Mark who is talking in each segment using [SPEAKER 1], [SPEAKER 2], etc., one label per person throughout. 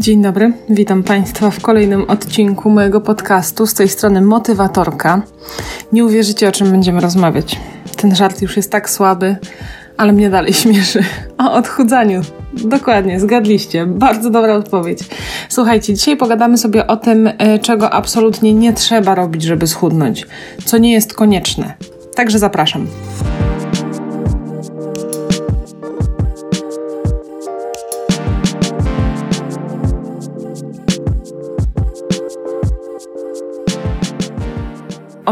[SPEAKER 1] Dzień dobry, witam Państwa w kolejnym odcinku mojego podcastu. Z tej strony motywatorka. Nie uwierzycie, o czym będziemy rozmawiać. Ten żart już jest tak słaby, ale mnie dalej śmieszy. O odchudzaniu. Dokładnie, zgadliście. Bardzo dobra odpowiedź. Słuchajcie, dzisiaj pogadamy sobie o tym, e, czego absolutnie nie trzeba robić, żeby schudnąć, co nie jest konieczne. Także zapraszam.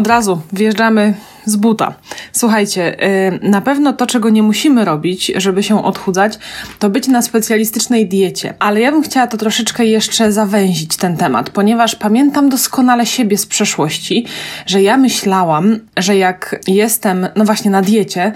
[SPEAKER 1] Razu wjeżdżamy z buta. Słuchajcie, yy, na pewno to, czego nie musimy robić, żeby się odchudzać, to być na specjalistycznej diecie. Ale ja bym chciała to troszeczkę jeszcze zawęzić ten temat, ponieważ pamiętam doskonale siebie z przeszłości, że ja myślałam, że jak jestem, no właśnie na diecie,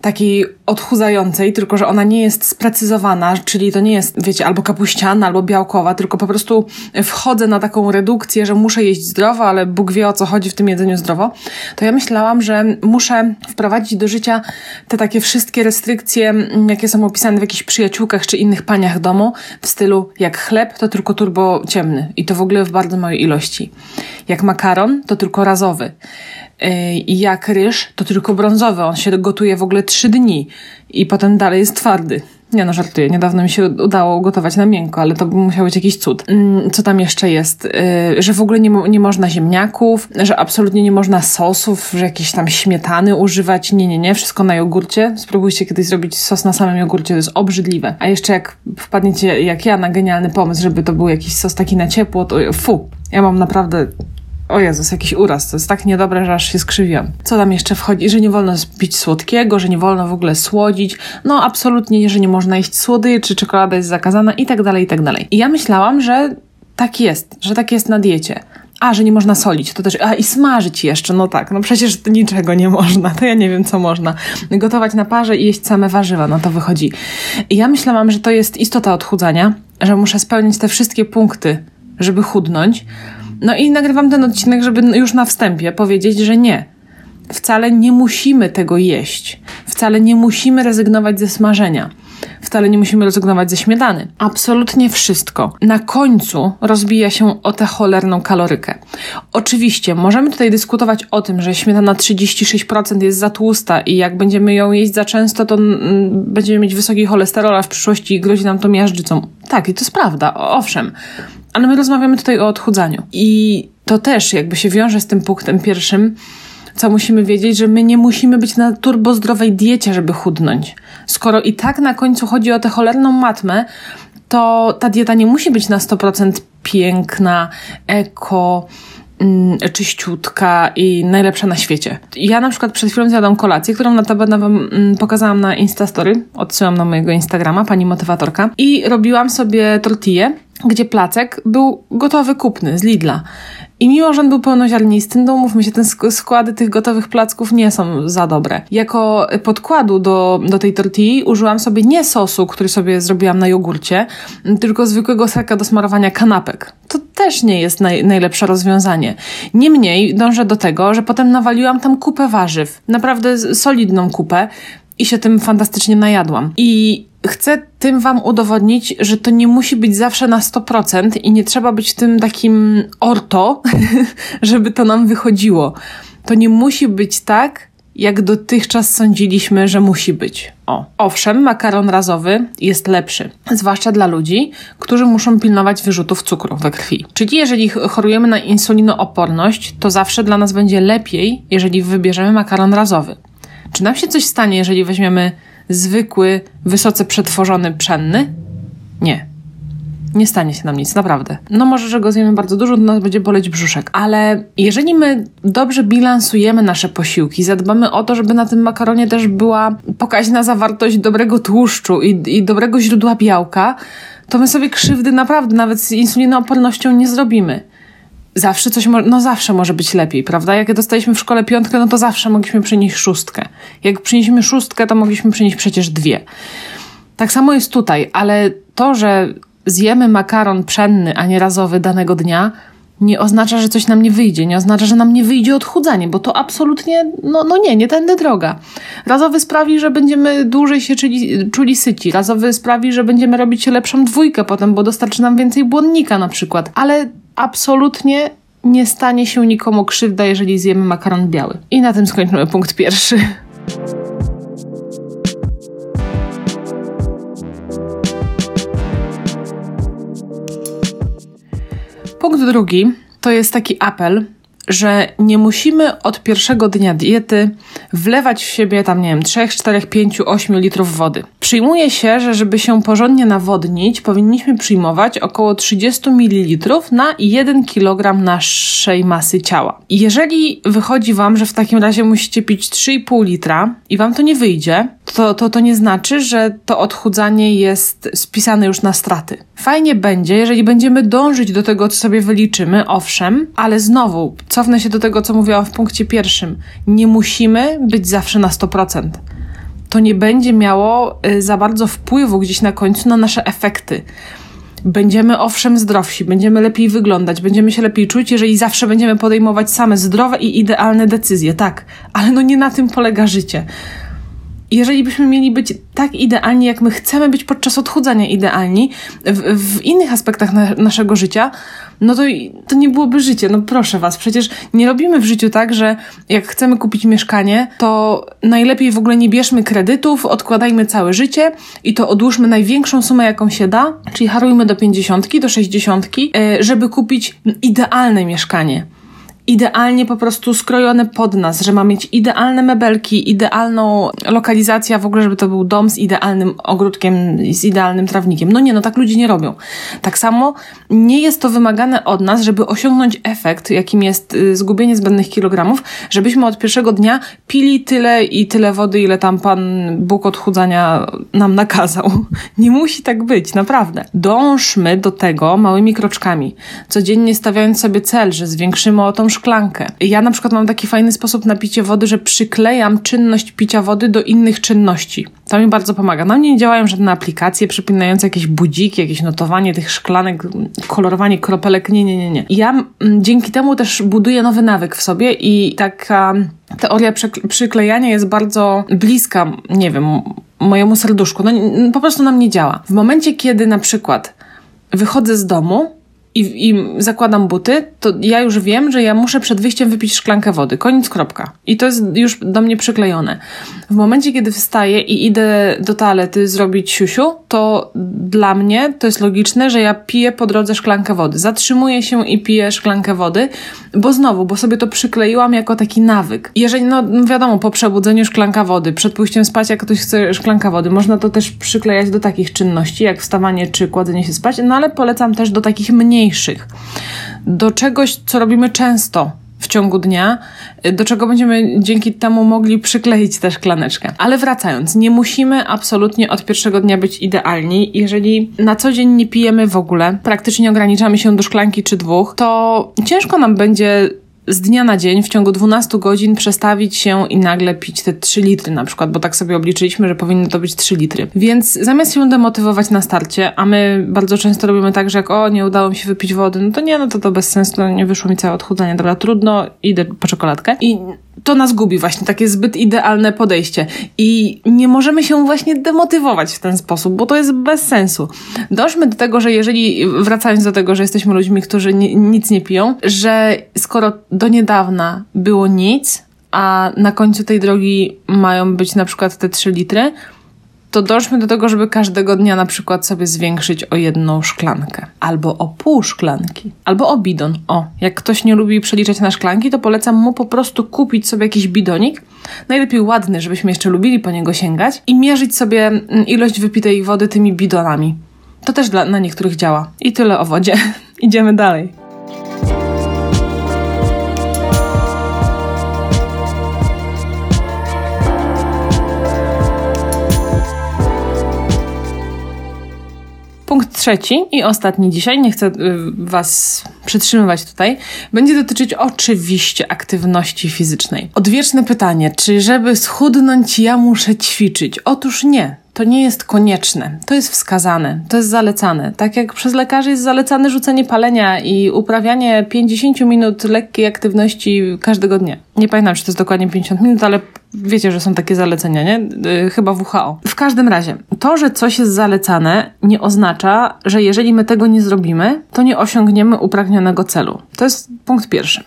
[SPEAKER 1] takiej odchudzającej, tylko że ona nie jest sprecyzowana, czyli to nie jest, wiecie, albo kapuściana, albo białkowa, tylko po prostu wchodzę na taką redukcję, że muszę jeść zdrowo, ale Bóg wie o co chodzi w tym jedzeniu zdrowo, to ja myślałam, że muszę wprowadzić do życia te takie wszystkie restrykcje, jakie są opisane w jakichś przyjaciółkach czy innych paniach domu, w stylu jak chleb, to tylko turbo ciemny i to w ogóle w bardzo małej ilości. Jak makaron, to tylko razowy. I jak ryż, to tylko brązowy. On się gotuje w ogóle trzy dni i potem dalej jest twardy. Nie no, żartuję. Niedawno mi się udało gotować na miękko, ale to by musiał być jakiś cud. Mm, co tam jeszcze jest? Y, że w ogóle nie, nie można ziemniaków, że absolutnie nie można sosów, że jakieś tam śmietany używać. Nie, nie, nie. Wszystko na jogurcie. Spróbujcie kiedyś zrobić sos na samym jogurcie. To jest obrzydliwe. A jeszcze jak wpadniecie, jak ja, na genialny pomysł, żeby to był jakiś sos taki na ciepło, to fu. Ja mam naprawdę o Jezus, jakiś uraz, to jest tak niedobre, że aż się skrzywiłam. Co tam jeszcze wchodzi? Że nie wolno pić słodkiego, że nie wolno w ogóle słodzić. No absolutnie, że nie można jeść słodyczy, czekolada jest zakazana i tak dalej, i tak dalej. I ja myślałam, że tak jest, że tak jest na diecie. A, że nie można solić, to też, a i smażyć jeszcze, no tak, no przecież niczego nie można, to ja nie wiem, co można. Gotować na parze i jeść same warzywa, no to wychodzi. I ja myślałam, że to jest istota odchudzania, że muszę spełnić te wszystkie punkty, żeby chudnąć, no i nagrywam ten odcinek, żeby już na wstępie powiedzieć, że nie. Wcale nie musimy tego jeść. Wcale nie musimy rezygnować ze smażenia. Wcale nie musimy rezygnować ze śmietany. Absolutnie wszystko na końcu rozbija się o tę cholerną kalorykę. Oczywiście możemy tutaj dyskutować o tym, że śmietana 36% jest za tłusta i jak będziemy ją jeść za często, to będziemy mieć wysoki cholesterol, a w przyszłości grozi nam to miażdżycą. Tak, i to jest prawda, owszem. Ale my rozmawiamy tutaj o odchudzaniu. I to też jakby się wiąże z tym punktem pierwszym, co musimy wiedzieć, że my nie musimy być na turbozdrowej diecie, żeby chudnąć. Skoro i tak na końcu chodzi o tę cholerną matmę, to ta dieta nie musi być na 100% piękna, eko, mm, czyściutka i najlepsza na świecie. Ja na przykład przed chwilą zjadłam kolację, którą notabene wam mm, pokazałam na Instastory, odsyłam na mojego Instagrama, pani motywatorka i robiłam sobie tortillę gdzie placek był gotowy kupny z Lidla. I mimo, że on był pełnoziarnisty, no mówmy się, te składy tych gotowych placków nie są za dobre. Jako podkładu do, do tej tortilli użyłam sobie nie sosu, który sobie zrobiłam na jogurcie, tylko zwykłego serka do smarowania kanapek. To też nie jest naj, najlepsze rozwiązanie. Niemniej dążę do tego, że potem nawaliłam tam kupę warzyw. Naprawdę solidną kupę i się tym fantastycznie najadłam. I chcę tym Wam udowodnić, że to nie musi być zawsze na 100% i nie trzeba być tym takim orto, żeby to nam wychodziło. To nie musi być tak, jak dotychczas sądziliśmy, że musi być. O. Owszem, makaron razowy jest lepszy, zwłaszcza dla ludzi, którzy muszą pilnować wyrzutów cukru we krwi. Czyli jeżeli chorujemy na insulinooporność, to zawsze dla nas będzie lepiej, jeżeli wybierzemy makaron razowy. Czy nam się coś stanie, jeżeli weźmiemy zwykły, wysoce przetworzony pszenny? Nie. Nie stanie się nam nic, naprawdę. No może, że go zjemy bardzo dużo, to nas będzie boleć brzuszek. Ale jeżeli my dobrze bilansujemy nasze posiłki, zadbamy o to, żeby na tym makaronie też była pokaźna zawartość dobrego tłuszczu i, i dobrego źródła białka, to my sobie krzywdy naprawdę nawet z insulinoopornością nie zrobimy zawsze coś, no zawsze może być lepiej, prawda? Jak dostaliśmy w szkole piątkę, no to zawsze mogliśmy przynieść szóstkę. Jak przynieśliśmy szóstkę, to mogliśmy przynieść przecież dwie. Tak samo jest tutaj, ale to, że zjemy makaron pszenny, a nie razowy danego dnia, nie oznacza, że coś nam nie wyjdzie, nie oznacza, że nam nie wyjdzie odchudzanie, bo to absolutnie, no, no nie, nie tędy droga. Razowy sprawi, że będziemy dłużej się czuli, czuli syci, razowy sprawi, że będziemy robić lepszą dwójkę potem, bo dostarczy nam więcej błonnika na przykład, ale absolutnie nie stanie się nikomu krzywda, jeżeli zjemy makaron biały. I na tym skończymy punkt pierwszy. Punkt drugi to jest taki apel, że nie musimy od pierwszego dnia diety wlewać w siebie tam, nie wiem, 3, 4, 5, 8 litrów wody. Przyjmuje się, że żeby się porządnie nawodnić, powinniśmy przyjmować około 30 ml na 1 kg naszej masy ciała. Jeżeli wychodzi Wam, że w takim razie musicie pić 3,5 litra i Wam to nie wyjdzie, to, to to nie znaczy, że to odchudzanie jest spisane już na straty. Fajnie będzie, jeżeli będziemy dążyć do tego, co sobie wyliczymy, owszem, ale znowu, cofnę się do tego, co mówiłam w punkcie pierwszym. Nie musimy być zawsze na 100%. To nie będzie miało y, za bardzo wpływu gdzieś na końcu na nasze efekty. Będziemy owszem zdrowsi, będziemy lepiej wyglądać, będziemy się lepiej czuć, jeżeli zawsze będziemy podejmować same zdrowe i idealne decyzje, tak, ale no nie na tym polega życie jeżeli byśmy mieli być tak idealni, jak my chcemy być podczas odchudzania idealni w, w innych aspektach na, naszego życia, no to, to nie byłoby życie. No proszę was, przecież nie robimy w życiu tak, że jak chcemy kupić mieszkanie, to najlepiej w ogóle nie bierzmy kredytów, odkładajmy całe życie i to odłóżmy największą sumę, jaką się da, czyli harujmy do 50, do 60, e, żeby kupić idealne mieszkanie idealnie po prostu skrojone pod nas, że ma mieć idealne mebelki, idealną lokalizację, w ogóle, żeby to był dom z idealnym ogródkiem, z idealnym trawnikiem. No nie, no tak ludzie nie robią. Tak samo nie jest to wymagane od nas, żeby osiągnąć efekt, jakim jest y, zgubienie zbędnych kilogramów, żebyśmy od pierwszego dnia pili tyle i tyle wody, ile tam Pan Bóg odchudzania nam nakazał. Nie musi tak być, naprawdę. Dążmy do tego małymi kroczkami. Codziennie stawiając sobie cel, że zwiększymy o tą szklankę. Ja na przykład mam taki fajny sposób na picie wody, że przyklejam czynność picia wody do innych czynności. To mi bardzo pomaga. Na mnie nie działają żadne aplikacje przypominające jakieś budziki, jakieś notowanie tych szklanek, kolorowanie kropelek. Nie, nie, nie, nie. Ja m, dzięki temu też buduję nowy nawyk w sobie i taka teoria przyklejania jest bardzo bliska, nie wiem, mojemu serduszku. No, po prostu na mnie działa. W momencie, kiedy na przykład wychodzę z domu, i, i zakładam buty, to ja już wiem, że ja muszę przed wyjściem wypić szklankę wody. Koniec, kropka. I to jest już do mnie przyklejone. W momencie, kiedy wstaję i idę do toalety zrobić siusiu, to dla mnie to jest logiczne, że ja piję po drodze szklankę wody. Zatrzymuję się i piję szklankę wody, bo znowu, bo sobie to przykleiłam jako taki nawyk. Jeżeli, no wiadomo, po przebudzeniu szklanka wody, przed pójściem spać, jak ktoś chce szklanka wody, można to też przyklejać do takich czynności, jak wstawanie czy kładzenie się spać, no ale polecam też do takich mniejszych. Do czegoś, co robimy często, w ciągu dnia, do czego będziemy dzięki temu mogli przykleić tę szklaneczkę. Ale wracając, nie musimy absolutnie od pierwszego dnia być idealni. Jeżeli na co dzień nie pijemy w ogóle, praktycznie ograniczamy się do szklanki czy dwóch, to ciężko nam będzie z dnia na dzień w ciągu 12 godzin przestawić się i nagle pić te 3 litry na przykład, bo tak sobie obliczyliśmy, że powinny to być 3 litry. Więc zamiast się demotywować na starcie, a my bardzo często robimy tak, że jak o, nie udało mi się wypić wody, no to nie, no to to bez sensu, no nie wyszło mi całe odchudzanie, dobra, trudno, idę po czekoladkę. I to nas gubi właśnie, takie zbyt idealne podejście. I nie możemy się właśnie demotywować w ten sposób, bo to jest bez sensu. Dążmy do tego, że jeżeli, wracając do tego, że jesteśmy ludźmi, którzy nie, nic nie piją, że skoro do niedawna było nic, a na końcu tej drogi mają być na przykład te 3 litry, to dążmy do tego, żeby każdego dnia na przykład sobie zwiększyć o jedną szklankę, albo o pół szklanki, albo o bidon. O, jak ktoś nie lubi przeliczać na szklanki, to polecam mu po prostu kupić sobie jakiś bidonik, najlepiej ładny, żebyśmy jeszcze lubili po niego sięgać i mierzyć sobie mm, ilość wypitej wody tymi bidonami. To też dla, na niektórych działa. I tyle o wodzie. Idziemy dalej. Punkt trzeci i ostatni dzisiaj, nie chcę y, Was przytrzymywać tutaj, będzie dotyczyć oczywiście aktywności fizycznej. Odwieczne pytanie, czy żeby schudnąć ja muszę ćwiczyć? Otóż nie. To nie jest konieczne. To jest wskazane, to jest zalecane. Tak jak przez lekarzy jest zalecane rzucenie palenia i uprawianie 50 minut lekkiej aktywności każdego dnia. Nie pamiętam, czy to jest dokładnie 50 minut, ale wiecie, że są takie zalecenia, nie? Yy, chyba WHO. W każdym razie, to, że coś jest zalecane, nie oznacza, że jeżeli my tego nie zrobimy, to nie osiągniemy upragnionego celu. To jest punkt pierwszy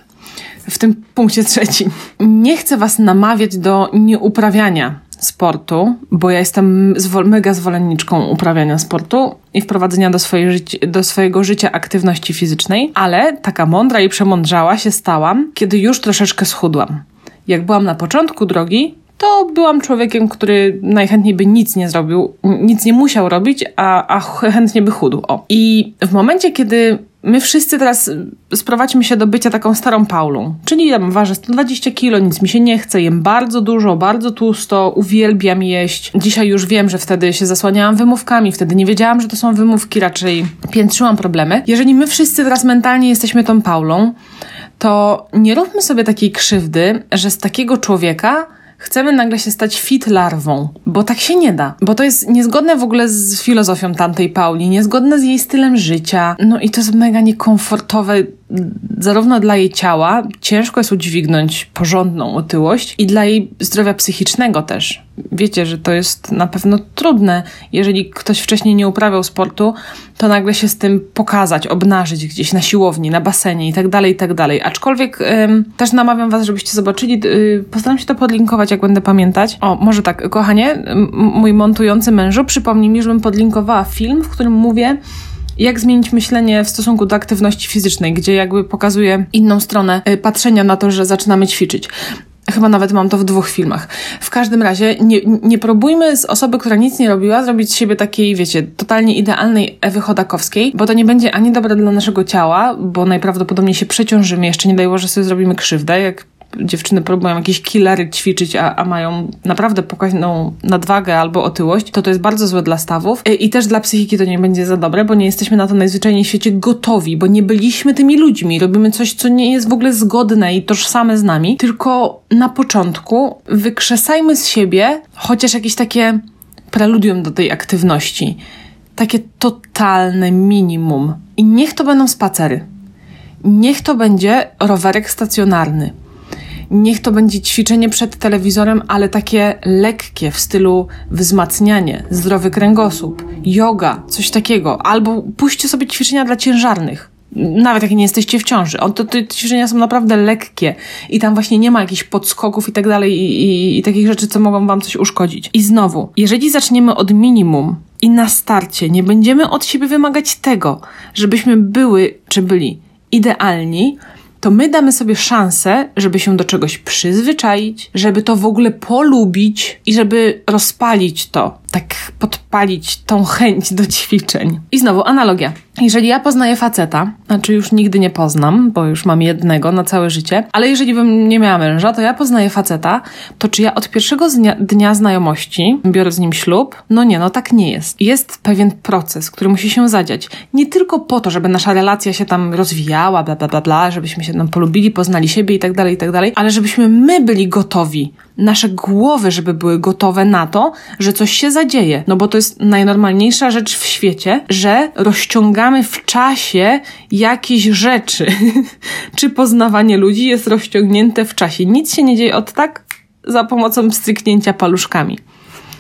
[SPEAKER 1] w tym punkcie trzecim. Nie chcę Was namawiać do nieuprawiania sportu, bo ja jestem mega zwolenniczką uprawiania sportu i wprowadzenia do, swojej do swojego życia aktywności fizycznej, ale taka mądra i przemądrzała się stałam, kiedy już troszeczkę schudłam. Jak byłam na początku drogi, to byłam człowiekiem, który najchętniej by nic nie zrobił, nic nie musiał robić, a, a chętnie by chudł. O. I w momencie, kiedy my wszyscy teraz sprowadźmy się do bycia taką starą Paulą, czyli ja ważę 120 kilo, nic mi się nie chce, jem bardzo dużo, bardzo tłusto, uwielbiam jeść. Dzisiaj już wiem, że wtedy się zasłaniałam wymówkami, wtedy nie wiedziałam, że to są wymówki, raczej piętrzyłam problemy. Jeżeli my wszyscy teraz mentalnie jesteśmy tą Paulą, to nie róbmy sobie takiej krzywdy, że z takiego człowieka chcemy nagle się stać fit larwą, bo tak się nie da, bo to jest niezgodne w ogóle z filozofią tamtej Pauli, niezgodne z jej stylem życia, no i to jest mega niekomfortowe zarówno dla jej ciała, ciężko jest udźwignąć porządną otyłość i dla jej zdrowia psychicznego też. Wiecie, że to jest na pewno trudne, jeżeli ktoś wcześniej nie uprawiał sportu, to nagle się z tym pokazać, obnażyć gdzieś na siłowni, na basenie i tak dalej, i tak dalej. Aczkolwiek ym, też namawiam Was, żebyście zobaczyli, yy, postaram się to podlinkować, jak będę pamiętać. O, może tak, kochanie, mój montujący mężu, przypomnij mi, żebym podlinkowała film, w którym mówię, jak zmienić myślenie w stosunku do aktywności fizycznej, gdzie jakby pokazuje inną stronę y, patrzenia na to, że zaczynamy ćwiczyć. Chyba nawet mam to w dwóch filmach. W każdym razie nie, nie próbujmy z osoby, która nic nie robiła, zrobić z siebie takiej, wiecie, totalnie idealnej Ewy Chodakowskiej, bo to nie będzie ani dobre dla naszego ciała, bo najprawdopodobniej się przeciążymy, jeszcze nie daj że sobie zrobimy krzywdę, jak dziewczyny próbują jakieś killery ćwiczyć, a, a mają naprawdę pokaźną nadwagę albo otyłość, to to jest bardzo złe dla stawów I, i też dla psychiki to nie będzie za dobre, bo nie jesteśmy na to najzwyczajniej w świecie gotowi, bo nie byliśmy tymi ludźmi, robimy coś, co nie jest w ogóle zgodne i tożsame z nami, tylko na początku wykrzesajmy z siebie chociaż jakieś takie preludium do tej aktywności. Takie totalne minimum. I niech to będą spacery. Niech to będzie rowerek stacjonarny. Niech to będzie ćwiczenie przed telewizorem, ale takie lekkie w stylu wzmacnianie, zdrowy kręgosłup, yoga, coś takiego. Albo puśćcie sobie ćwiczenia dla ciężarnych. Nawet jak nie jesteście w ciąży. On, to, te ćwiczenia są naprawdę lekkie i tam właśnie nie ma jakichś podskoków i tak dalej i, i, i takich rzeczy, co mogą wam coś uszkodzić. I znowu, jeżeli zaczniemy od minimum i na starcie nie będziemy od siebie wymagać tego, żebyśmy były czy byli idealni, to my damy sobie szansę, żeby się do czegoś przyzwyczaić, żeby to w ogóle polubić i żeby rozpalić to, tak podpalić tą chęć do ćwiczeń. I znowu analogia. Jeżeli ja poznaję faceta, znaczy już nigdy nie poznam, bo już mam jednego na całe życie, ale jeżeli bym nie miała męża, to ja poznaję faceta, to czy ja od pierwszego dnia, dnia znajomości biorę z nim ślub? No nie, no tak nie jest. Jest pewien proces, który musi się zadziać. Nie tylko po to, żeby nasza relacja się tam rozwijała, bla, bla, bla, bla żebyśmy się tam polubili, poznali siebie i tak dalej, i tak dalej, ale żebyśmy my byli gotowi nasze głowy, żeby były gotowe na to, że coś się zadzieje. No bo to jest najnormalniejsza rzecz w świecie, że rozciągamy w czasie jakieś rzeczy. Czy poznawanie ludzi jest rozciągnięte w czasie? Nic się nie dzieje od tak za pomocą stryknięcia paluszkami.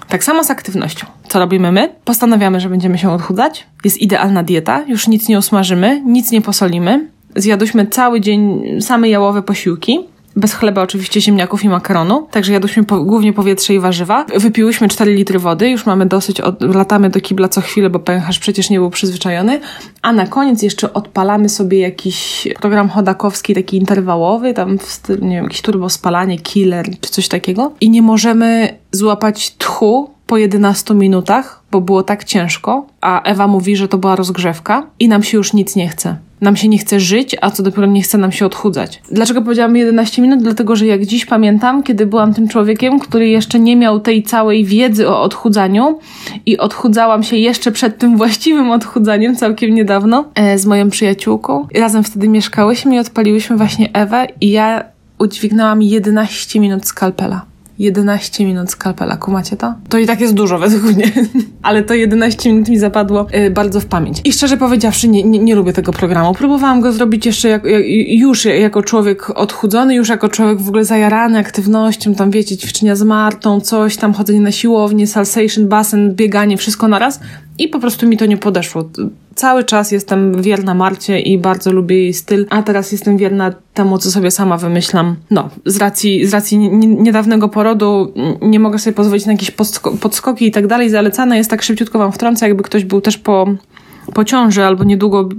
[SPEAKER 1] Tak samo z aktywnością. Co robimy my? Postanawiamy, że będziemy się odchudzać. Jest idealna dieta, już nic nie usmażymy, nic nie posolimy. Zjadłyśmy cały dzień same jałowe posiłki bez chleba oczywiście, ziemniaków i makaronu, także jadłyśmy po, głównie powietrze i warzywa. Wypiłyśmy 4 litry wody, już mamy dosyć, od, latamy do kibla co chwilę, bo pęcherz przecież nie był przyzwyczajony. A na koniec jeszcze odpalamy sobie jakiś program chodakowski, taki interwałowy, tam w stylu, nie wiem, jakiś turbospalanie, killer czy coś takiego. I nie możemy złapać tchu po 11 minutach, bo było tak ciężko, a Ewa mówi, że to była rozgrzewka i nam się już nic nie chce nam się nie chce żyć, a co dopiero nie chce nam się odchudzać. Dlaczego powiedziałam 11 minut? Dlatego, że jak dziś pamiętam, kiedy byłam tym człowiekiem, który jeszcze nie miał tej całej wiedzy o odchudzaniu i odchudzałam się jeszcze przed tym właściwym odchudzaniem całkiem niedawno e, z moją przyjaciółką. Razem wtedy mieszkałyśmy i odpaliłyśmy właśnie Ewę i ja udźwignęłam 11 minut skalpela. 11 minut skalpela, kumacie to? To i tak jest dużo według mnie, ale to 11 minut mi zapadło y, bardzo w pamięć. I szczerze powiedziawszy, nie, nie, nie lubię tego programu. Próbowałam go zrobić jeszcze jak, jak, już jako człowiek odchudzony, już jako człowiek w ogóle zajarany aktywnością, tam wiecie, ćwiczenia z Martą, coś tam, chodzenie na siłownię, salsation, basen, bieganie, wszystko naraz i po prostu mi to nie podeszło. Cały czas jestem wierna Marcie i bardzo lubię jej styl, a teraz jestem wierna temu, co sobie sama wymyślam. No, z racji, z racji niedawnego porodu nie mogę sobie pozwolić na jakieś podskoki i tak dalej. Zalecane jest tak szybciutko wam wtrącę, jakby ktoś był też po po ciąży albo niedługo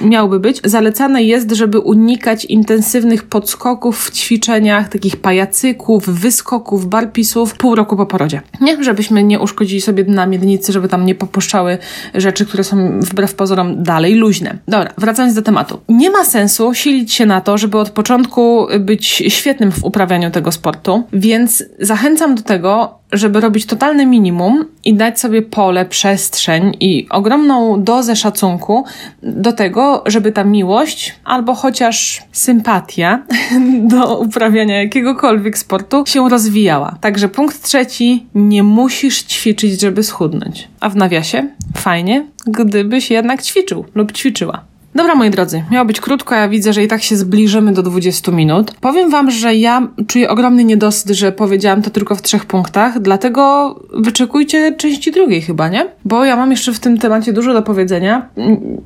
[SPEAKER 1] miałby być, zalecane jest, żeby unikać intensywnych podskoków w ćwiczeniach, takich pajacyków, wyskoków, barpisów pół roku po porodzie. Nie? Żebyśmy nie uszkodzili sobie na miednicy, żeby tam nie popuszczały rzeczy, które są wbrew pozorom dalej luźne. Dobra, wracając do tematu. Nie ma sensu silić się na to, żeby od początku być świetnym w uprawianiu tego sportu, więc zachęcam do tego, żeby robić totalne minimum i dać sobie pole, przestrzeń i ogromną dozę szacunku do tego, żeby ta miłość albo chociaż sympatia do uprawiania jakiegokolwiek sportu się rozwijała. Także punkt trzeci, nie musisz ćwiczyć, żeby schudnąć. A w nawiasie, fajnie, gdybyś jednak ćwiczył lub ćwiczyła. Dobra, moi drodzy, miało być krótko, ja widzę, że i tak się zbliżymy do 20 minut. Powiem wam, że ja czuję ogromny niedosyt, że powiedziałam to tylko w trzech punktach, dlatego wyczekujcie części drugiej chyba, nie? Bo ja mam jeszcze w tym temacie dużo do powiedzenia.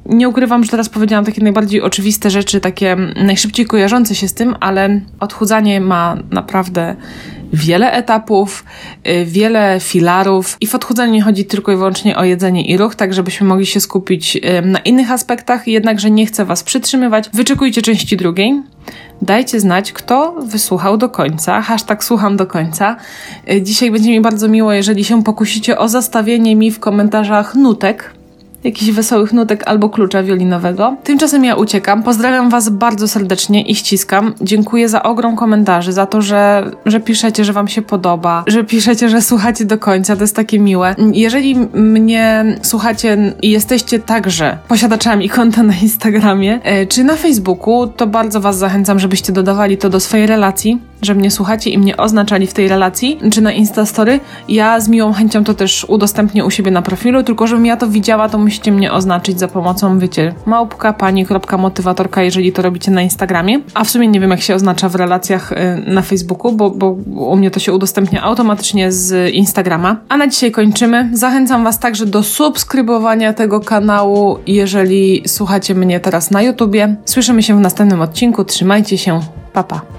[SPEAKER 1] Nie ukrywam, że teraz powiedziałam takie najbardziej oczywiste rzeczy, takie najszybciej kojarzące się z tym, ale odchudzanie ma naprawdę wiele etapów, y, wiele filarów i w odchudzaniu nie chodzi tylko i wyłącznie o jedzenie i ruch, tak żebyśmy mogli się skupić na innych aspektach, jednakże nie chcę Was przytrzymywać. Wyczekujcie części drugiej. Dajcie znać, kto wysłuchał do końca. Hashtag słucham do końca. Y, dzisiaj będzie mi bardzo miło, jeżeli się pokusicie o zastawienie mi w komentarzach nutek jakichś wesołych nutek albo klucza wiolinowego. Tymczasem ja uciekam. Pozdrawiam Was bardzo serdecznie i ściskam. Dziękuję za ogrom komentarzy, za to, że, że piszecie, że Wam się podoba, że piszecie, że słuchacie do końca. To jest takie miłe. Jeżeli mnie słuchacie i jesteście także posiadaczami konta na Instagramie e, czy na Facebooku, to bardzo Was zachęcam, żebyście dodawali to do swojej relacji, że mnie słuchacie i mnie oznaczali w tej relacji, czy na Instastory. Ja z miłą chęcią to też udostępnię u siebie na profilu, tylko żebym ja to widziała, to musicie mnie oznaczyć za pomocą, wiecie, małpka, pani, kropka, motywatorka, jeżeli to robicie na Instagramie. A w sumie nie wiem, jak się oznacza w relacjach y, na Facebooku, bo, bo u mnie to się udostępnia automatycznie z Instagrama. A na dzisiaj kończymy. Zachęcam Was także do subskrybowania tego kanału, jeżeli słuchacie mnie teraz na YouTubie. Słyszymy się w następnym odcinku. Trzymajcie się. Pa, pa.